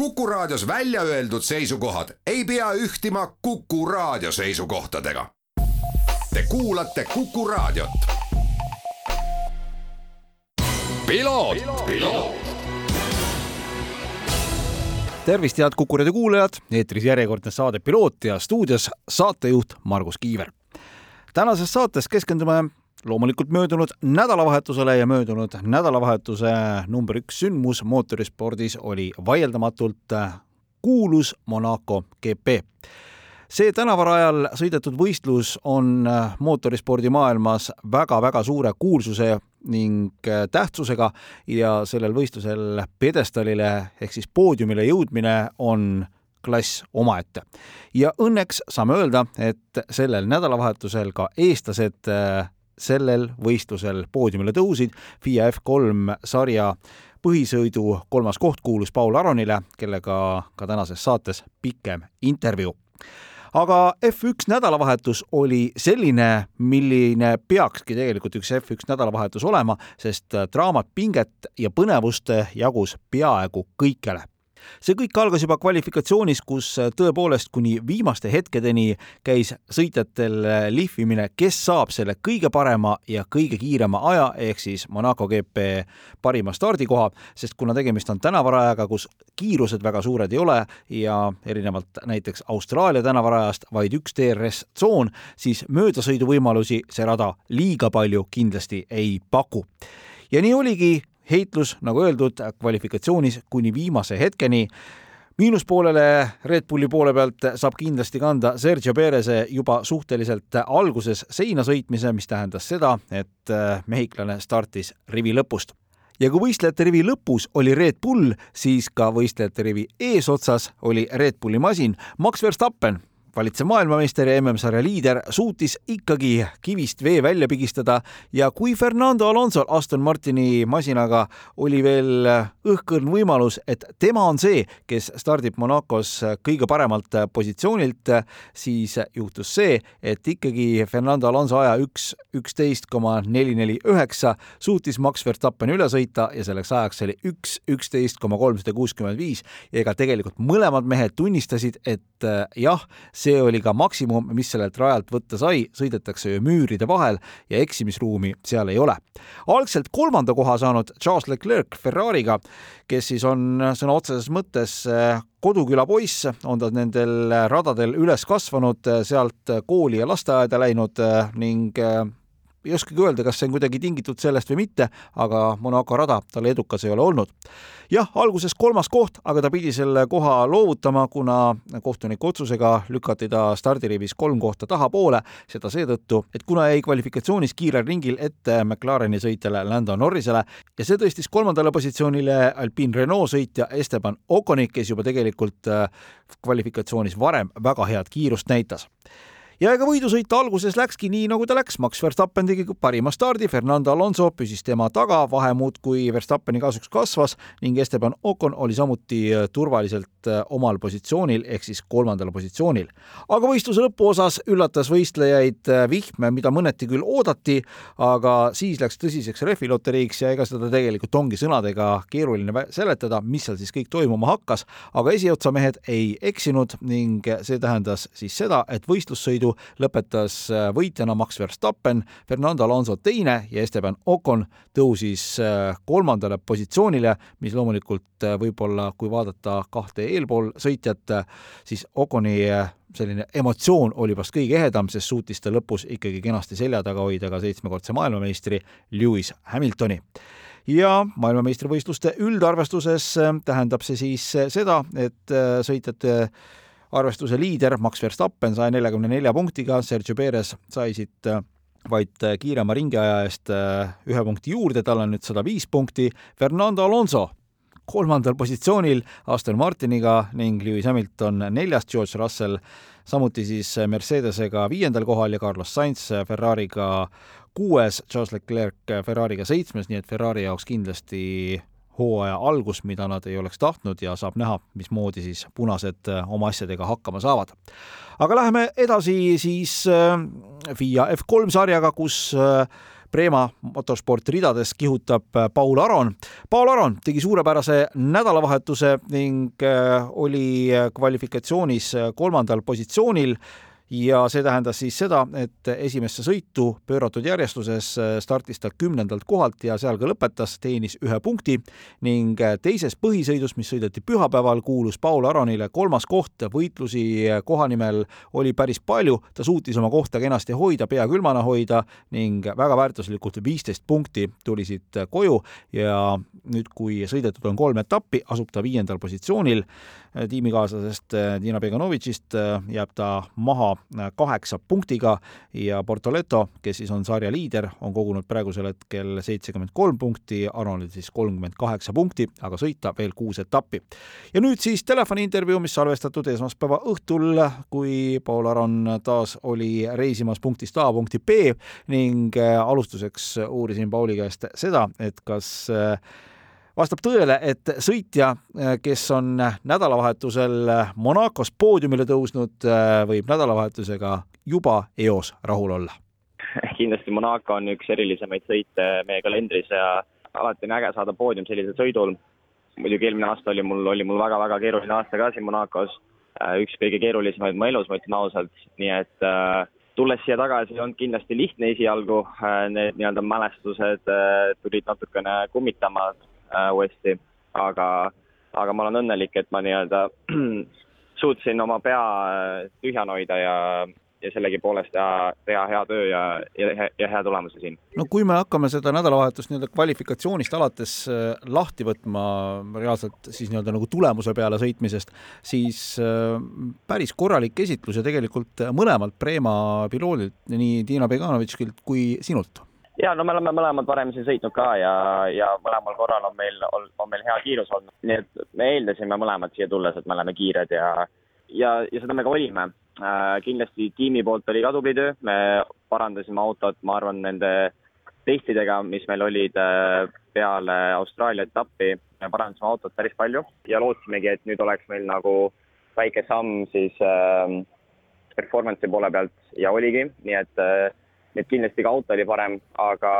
Kuku Raadios välja öeldud seisukohad ei pea ühtima Kuku Raadio seisukohtadega. Te kuulate Kuku Raadiot. tervist, head Kuku raadio kuulajad, eetris järjekordne saade Piloot ja stuudios saatejuht Margus Kiiver. tänases saates keskendume loomulikult möödunud nädalavahetusele ja möödunud nädalavahetuse number üks sündmus mootorispordis oli vaieldamatult kuulus Monaco GP. see tänavarajal sõidetud võistlus on mootorispordi maailmas väga-väga suure kuulsuse ning tähtsusega ja sellel võistlusel pjedestaalile ehk siis poodiumile jõudmine on klass omaette. ja õnneks saame öelda, et sellel nädalavahetusel ka eestlased sellel võistlusel poodiumile tõusid. FIA F3 sarja põhisõidu kolmas koht kuulus Paul Aronile, kellega ka tänases saates pikem intervjuu aga F1 nädalavahetus oli selline, milline peakski tegelikult üks F1 nädalavahetus olema, sest draamat, pinget ja põnevust jagus peaaegu kõikjale see kõik algas juba kvalifikatsioonis, kus äh, tõepoolest kuni viimaste hetkedeni käis sõitjatel äh, lihvimine, kes saab selle kõige parema ja kõige kiirema aja, ehk siis Monaco GP parima stardikoha, sest kuna tegemist on tänavarajaga, kus kiirused väga suured ei ole ja erinevalt näiteks Austraalia tänavarajast vaid üks DRS-tsoon, siis möödasõiduvõimalusi see rada liiga palju kindlasti ei paku. Ja nii oligi heitlus, nagu öeldud, kvalifikatsioonis kuni viimase hetkeni. miinuspoolele Red Bulli poole pealt saab kindlasti kanda Sergio Perez'e juba suhteliselt alguses seina sõitmise, mis tähendas seda, et mehhiklane startis rivi lõpust ja kui võistlejate rivi lõpus oli Red Bull, siis ka võistlejate rivi eesotsas oli Red Bulli masin Max Verstappen valitsev maailmameister ja MM-sarja liider suutis ikkagi kivist vee välja pigistada ja kui Fernando Alonso Aston Martini masinaga oli veel õhkõrn võimalus, et tema on see, kes stardib Monacos kõige paremalt positsioonilt, siis juhtus see, et ikkagi Fernando Alonso aja üks, üksteist koma neli neli üheksa suutis Max Verstappen üle sõita ja selleks ajaks oli üks, üksteist koma kolmsada kuuskümmend viis. Ja ega tegelikult mõlemad mehed tunnistasid, et jah, see oli ka maksimum, mis sellelt rajalt võtta sai, sõidetakse ju müüride vahel ja eksimisruumi seal ei ole. algselt kolmanda koha saanud Charles Leclerc Ferrari'ga, kes siis on sõna otseses mõttes eh, koduküla poiss, on ta nendel radadel üles kasvanud, sealt kooli ja lasteaeda läinud eh, ning eh, ei oskagi öelda, kas see on kuidagi tingitud sellest või mitte, aga Monaco rada talle edukas ei ole olnud. jah, alguses kolmas koht, aga ta pidi selle koha loovutama, kuna kohtuniku otsusega lükati ta stardirivis kolm kohta tahapoole, seda seetõttu, et kuna jäi kvalifikatsioonis kiirel ringil ette McLareni sõitjale Lando Norrisele ja see tõstis kolmandale positsioonile Alpine Renault sõitja Esteban Oconi, kes juba tegelikult äh, kvalifikatsioonis varem väga head kiirust näitas ja ega võidusõit alguses läkski nii, nagu ta läks, Max Verstappen tegi parima stardi, Fernando Alonso püsis tema taga, vahe muudkui Verstappeni kasuks kasvas ning Esteban Ocon oli samuti äh, turvaliselt äh, omal positsioonil ehk siis kolmandal positsioonil. aga võistluse lõpuosas üllatas võistlejaid äh, vihm, mida mõneti küll oodati, aga siis läks tõsiseks rehviloteriiks ja ega seda tegelikult ongi sõnadega keeruline seletada, mis seal siis kõik toimuma hakkas, aga esiotsa mehed ei eksinud ning see tähendas siis seda, et võistlussõidu võidu lõpetas äh, võitjana Max Verstappen, Fernando Alonso teine ja Esteban Ocon tõusis äh, kolmandale positsioonile, mis loomulikult äh, võib-olla, kui vaadata kahte eelpool sõitjat, siis Oconi selline emotsioon oli vast kõige ehedam, sest suutis ta lõpus ikkagi kenasti selja taga hoida ka seitsmekordse maailmameistri Lewis Hamiltoni. Ja maailmameistrivõistluste üldarvestuses tähendab see siis seda, et sõitjate arvestuse liider Max Verstappen sai neljakümne nelja punktiga, Sergio Perez sai siit äh, vaid äh, kiirema ringiaja eest äh, ühe punkti juurde, tal on nüüd sada viis punkti. Fernando Alonso kolmandal positsioonil Aston Martiniga ning Lewis Hamilton neljas, George Russell samuti siis Mercedesega viiendal kohal ja Carlos Sainz Ferrari'ga kuues, Charles Leclerc Ferrari'ga seitsmes, nii et Ferrari jaoks kindlasti hooaja algus, mida nad ei oleks tahtnud ja saab näha, mismoodi siis punased äh, oma asjadega hakkama saavad. aga läheme edasi siis äh, FIA F3 sarjaga, kus äh, Prema motorsport ridades kihutab Paul Aron. Paul Aron tegi suurepärase nädalavahetuse ning oli kvalifikatsioonis kolmandal positsioonil ja see tähendas siis seda, et esimesse sõitu pööratud järjestuses äh, startis ta kümnendalt kohalt ja seal ka lõpetas, teenis ühe punkti ning äh, teises põhisõidus, mis sõideti pühapäeval, kuulus Paul Aronile kolmas koht. võitlusi äh, koha nimel oli päris palju, ta suutis oma kohta kenasti hoida, pea külmana hoida ning väga väärtuslikult viisteist punkti tuli siit koju. Ja nüüd, kui sõidetud on kolm etappi, asub ta viiendal positsioonil. Tiimikaaslasest Dina Beganovitšist jääb ta maha kaheksa punktiga ja Portoleto, kes siis on sarja liider, on kogunud praegusel hetkel seitsekümmend kolm punkti, Aronil siis kolmkümmend kaheksa punkti, aga sõita veel kuus etappi. ja nüüd siis telefoniintervjuu, mis salvestatud esmaspäeva õhtul, kui Paul Aron taas oli reisimas punktist A punkti B ning alustuseks uurisin Pauli käest seda, et kas äh, vastab tõele, et sõitja, kes on nädalavahetusel Monacos poodiumile tõusnud, võib nädalavahetusega juba eos rahul olla? kindlasti Monaco on üks erilisemaid sõite meie kalendris ja alati on äge saada poodium sellisel sõidul. muidugi eelmine aasta oli mul, oli mul väga-väga keeruline aasta ka siin Monacos, üks kõige keerulisemaid mu elus, ma ütlen ausalt, nii et äh, tulles siia tagasi ei olnud kindlasti lihtne esialgu, need nii-öelda mälestused tulid natukene kummitama, äh, uuesti, aga, aga ma olen õnnelik, et ma nii-öelda suutsin oma pea äh, tühjana hoida ja, ja sellegipoolest teha, teha hea töö ja, ja, ja hea tulemuse siin. no kui me hakkame seda nädalavahetust nii-öelda kvalifikatsioonist alates äh, lahti võtma reaalselt siis nii-öelda nagu tulemuse peale sõitmisest, siis äh, päris korralik esitlus ja tegelikult mõlemalt Prema piloodilt, nii Tiina Beganovitšilt kui sinult ja no me oleme mõlemad varem siin sõitnud ka ja, ja mõlemal korral on meil, on meil hea kiirus olnud, nii et me eeldasime mõlemad siia tulles, et me oleme kiired ja, ja, ja seda me ka olime. Äh,. kindlasti tiimi poolt oli ka tubli töö, me parandasime autot, ma arvan, nende testidega, mis meil olid äh, peale Austraalia etappi, me parandasime autot päris palju ja lootsimegi, et nüüd oleks meil nagu väike samm siis äh, performance'i poole pealt ja oligi, nii et äh, nii et kindlasti ka auto oli parem, aga,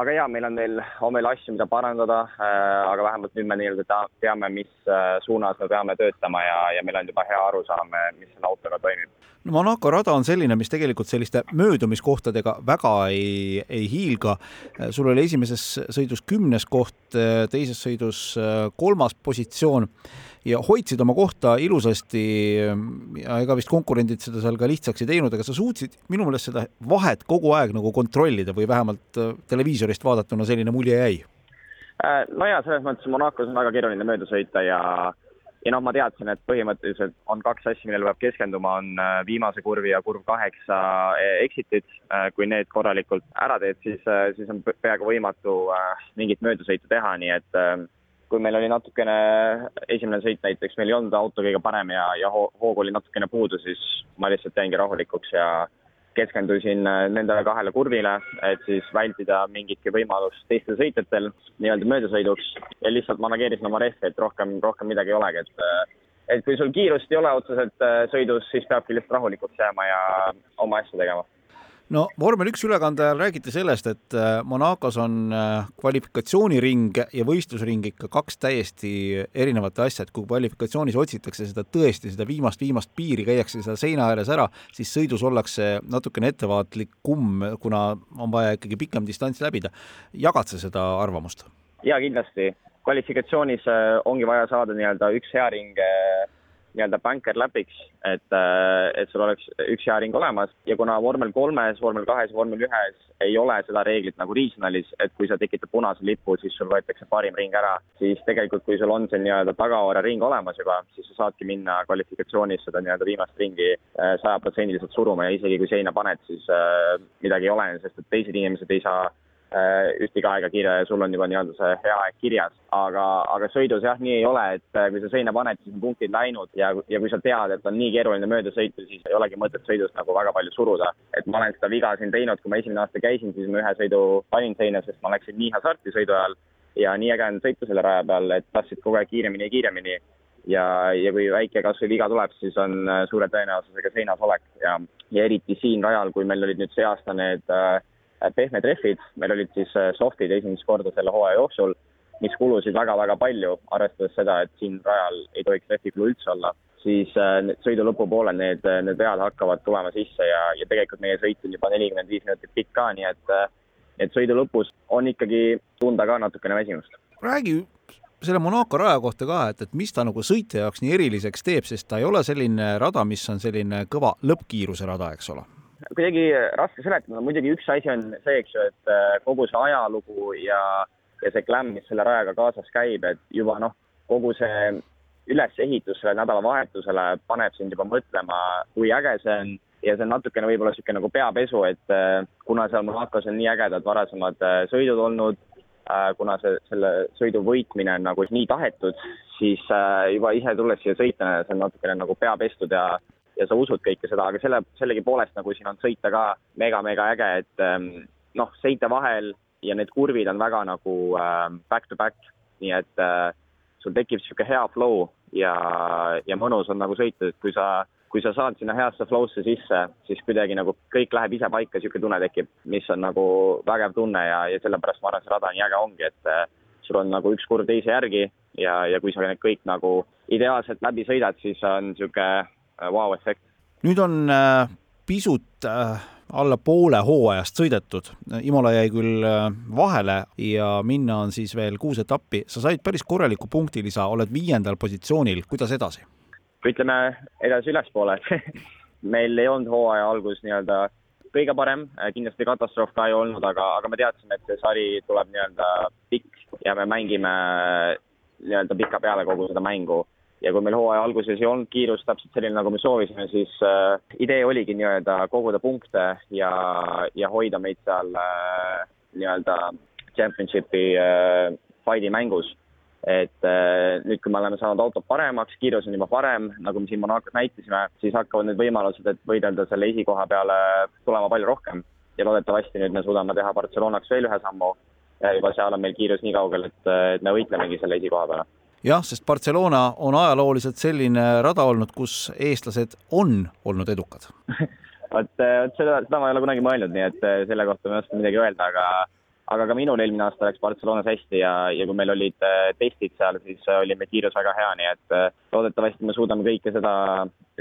aga jaa, meil on veel, on veel asju, mida parandada äh,, aga vähemalt nüüd me nii-öelda teame, mis äh, suunas me peame töötama ja, ja meil on juba hea arusaam, mis selle autoga toimib. no Monaco rada on selline, mis tegelikult selliste möödumiskohtadega väga ei, ei hiilga. sul oli esimeses sõidus kümnes koht, teises sõidus äh, kolmas positsioon ja hoidsid oma kohta ilusasti ja ega vist konkurendid seda seal ka lihtsaks ei teinud, aga sa suutsid minu meelest seda vahet kogu aeg nagu kontrollida või vähemalt äh, televiisorist vaadatuna selline mulje jäi? Äh, no jaa, selles mõttes Monacos on väga keeruline mööda sõita ja ja noh, ma teadsin, et põhimõtteliselt on kaks asja, millele peab keskenduma, on äh, viimase kurvi ja kurv kaheksa exit'id. kui need korralikult ära teed, siis, siis on peaaegu võimatu mingit möödasõitu teha, nii et kui meil oli natukene, esimene sõit näiteks, meil ei olnud auto kõige parem ja, ja hoogu oli natukene puudu, siis ma lihtsalt jäingi rahulikuks ja keskendusin äh, nendele kahele kurvile, et siis vältida mingitki võimalust teistel sõitjatel nii-öelda möödasõiduks. Ja lihtsalt manageerisin oma rehvi, et rohkem, rohkem midagi ei olegi, et äh, et kui sul kiirust ei ole otseselt äh, sõidus, siis peabki lihtsalt rahulikuks jääma ja oma asju tegema no vormel üks ülekande ajal räägiti sellest, et äh, Monacos on äh, kvalifikatsiooniring ja võistlusring ikka kaks täiesti erinevat asja, et kui kvalifikatsioonis otsitakse seda tõesti, seda viimast, viimast piiri, käiakse seal seina ääres ära, siis sõidus ollakse natukene ettevaatlikum, kuna on vaja ikkagi pikem distants läbida. jagad sa seda arvamust? jaa, kindlasti. kvalifikatsioonis äh, ongi vaja saada nii-öelda üks hea ring nii-öelda banker läpiks, et, äh, et sul oleks üks hea ring olemas. Ja kuna vormel kolmes, vormel kahes, vormel ühes ei ole seda reeglit nagu regionalis, et kui sa tekitad punase lipu, siis sul võetakse parim ring ära, siis tegelikult, kui sul on see nii-öelda tagaoore ring olemas juba, siis sa saadki minna kvalifikatsioonis seda nii-öelda viimast ringi äh, sajaprotsendiliselt suruma ja isegi kui seina paned, siis äh, midagi ei ole, sest et teised inimesed ei saa ühtegi aega kiire ja sul on juba nii-öelda see hea aeg kirjas. aga, aga sõidus jah, nii ei ole, et äh, kui sa seina paned, siis on punktid läinud ja, ja kui sa tead, et on nii keeruline mööda sõita, siis ei olegi mõtet sõidus nagu väga palju suruda. et ma olen seda viga siin teinud, kui ma esimene aasta käisin, siis ma ühe sõidu panin seina, sest ma läksin nii hasarti sõidu ajal ja nii äge on sõita selle raja peal, et tahtsid kogu aeg kiiremini ja kiiremini ja, ja kui väike kas või viga tuleb, siis on äh, suure tõenäosusega seinas olek ja, ja eriti siin rajal, kui meil olid nüüd see aasta need äh, pehmed rehvid, meil olid siis softid esimest korda selle hooaja jooksul, mis kulusid väga-väga palju, arvestades seda, et siin rajal ei tohiks rehvikulu üldse olla siis sõidu lõpupoole need, need vead hakkavad tulema sisse ja, ja tegelikult meie sõit on juba nelikümmend viis minutit pikk ka, nii et, et sõidu lõpus on ikkagi tunda ka natukene väsimust. räägi selle Monaco raja kohta ka, et, et mis ta nagu sõitja jaoks nii eriliseks teeb, sest ta ei ole selline rada, mis on selline kõva lõppkiiruse rada, eks ole? Kuidagi raske seletada, muidugi üks asi on see, eks ju, et äh, kogu see ajalugu ja, ja see glämm, mis selle rajaga kaasas käib, et juba noh, kogu see ülesehitus sellele nädalavahetusele paneb sind juba mõtlema, kui äge see on. Ja see on natukene võib-olla niisugune nagu peapesu, et äh, kuna seal Monacos on nii ägedad varasemad sõidud olnud, kuna see, selle sõidu võitmine on nagu nii tahetud, siis juba ise tulles siia sõita, see on natukene nagu pea pestud ja ja sa usud kõike seda, aga selle, sellegipoolest nagu siin on sõita ka mega-mega äge, et ähm, noh, seinte vahel ja need kurvid on väga nagu ähm, back to back, nii et äh, sul tekib niisugune hea flow ja, ja mõnus on nagu sõita, et kui sa kui sa saad sinna heasse flow'sse sisse, siis kuidagi nagu kõik läheb ise paika, niisugune tunne tekib, mis on nagu vägev tunne ja, ja sellepärast ma arvan, see rada nii äge ongi, et äh, sul on nagu üks kurv teise järgi ja, ja kui sa kõik nagu ideaalselt läbi sõidad, siis on niisugune vau-efekt äh, nüüd on äh, pisut äh, alla poole hooajast sõidetud, Imola jäi küll vahele ja minna on siis veel kuus etappi, sa said päris korraliku punktilisa, oled viiendal positsioonil, kuidas edasi? ütleme edasi ülespoole. Meil ei olnud hooaja algus nii-öelda kõige parem, kindlasti katastroof ka ei olnud, aga, aga me teadsime, et see sari tuleb nii-öelda pikk ja me mängime nii-öelda pika peale kogu seda mängu. Ja kui meil hooaja alguses ei olnud kiirus täpselt selline, nagu me soovisime, siis äh, idee oligi nii-öelda koguda punkte ja, ja hoida meid seal äh, nii-öelda championship'i äh, fight'i mängus. Et äh, nüüd, kui me oleme saanud autot paremaks, kiirus on juba parem, nagu me siin Monacos näitasime, siis hakkavad need võimalused, et võidelda selle esikoha peale tulema palju rohkem. ja loodetavasti nüüd me suudame teha Barcelonaks veel ühe sammu. Ja juba seal on meil kiirus nii kaugel, et, et me võitlemegi selle esikoha peale jah, sest Barcelona on ajalooliselt selline rada olnud, kus eestlased on olnud edukad vot, vot seda, seda ma ei ole kunagi mõelnud, nii et selle kohta ma ei oska midagi öelda, aga aga ka minul eelmine aasta läks Barcelonas hästi ja, ja kui meil olid äh, testid seal, siis oli meil kiirus väga hea, nii et loodetavasti me suudame kõike seda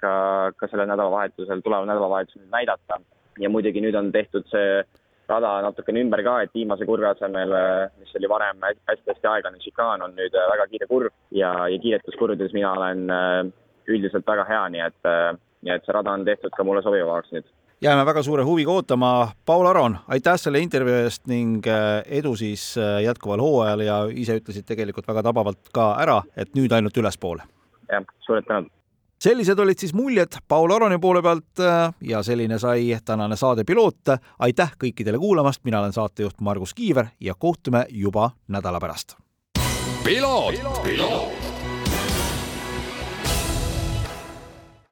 ka, ka sellel nädalavahetusel, tuleval nädalavahetusel näidata. ja muidugi nüüd on tehtud see rada natukene ümber ka, et viimase kurvi asemel, mis oli varem hästi-hästi aeglane šikaan, on nüüd väga kiire kurv ja, ja kiiretuskurvides mina olen üldiselt väga hea, nii et, nii et see rada on tehtud ka mulle sobivamaks nüüd jääme väga suure huviga ootama. Paul Aron, aitäh selle intervjuu eest ning äh, edu siis äh, jätkuval hooajal ja ise ütlesid tegelikult väga tabavalt ka ära, et nüüd ainult ülespoole. jah, suured tänud sellised olid siis muljed Paul Aroni poole pealt äh, ja selline sai tänane saade Piloot. aitäh kõikidele kuulamast, mina olen saatejuht Margus Kiiver ja kohtume juba nädala pärast. piloot, piloot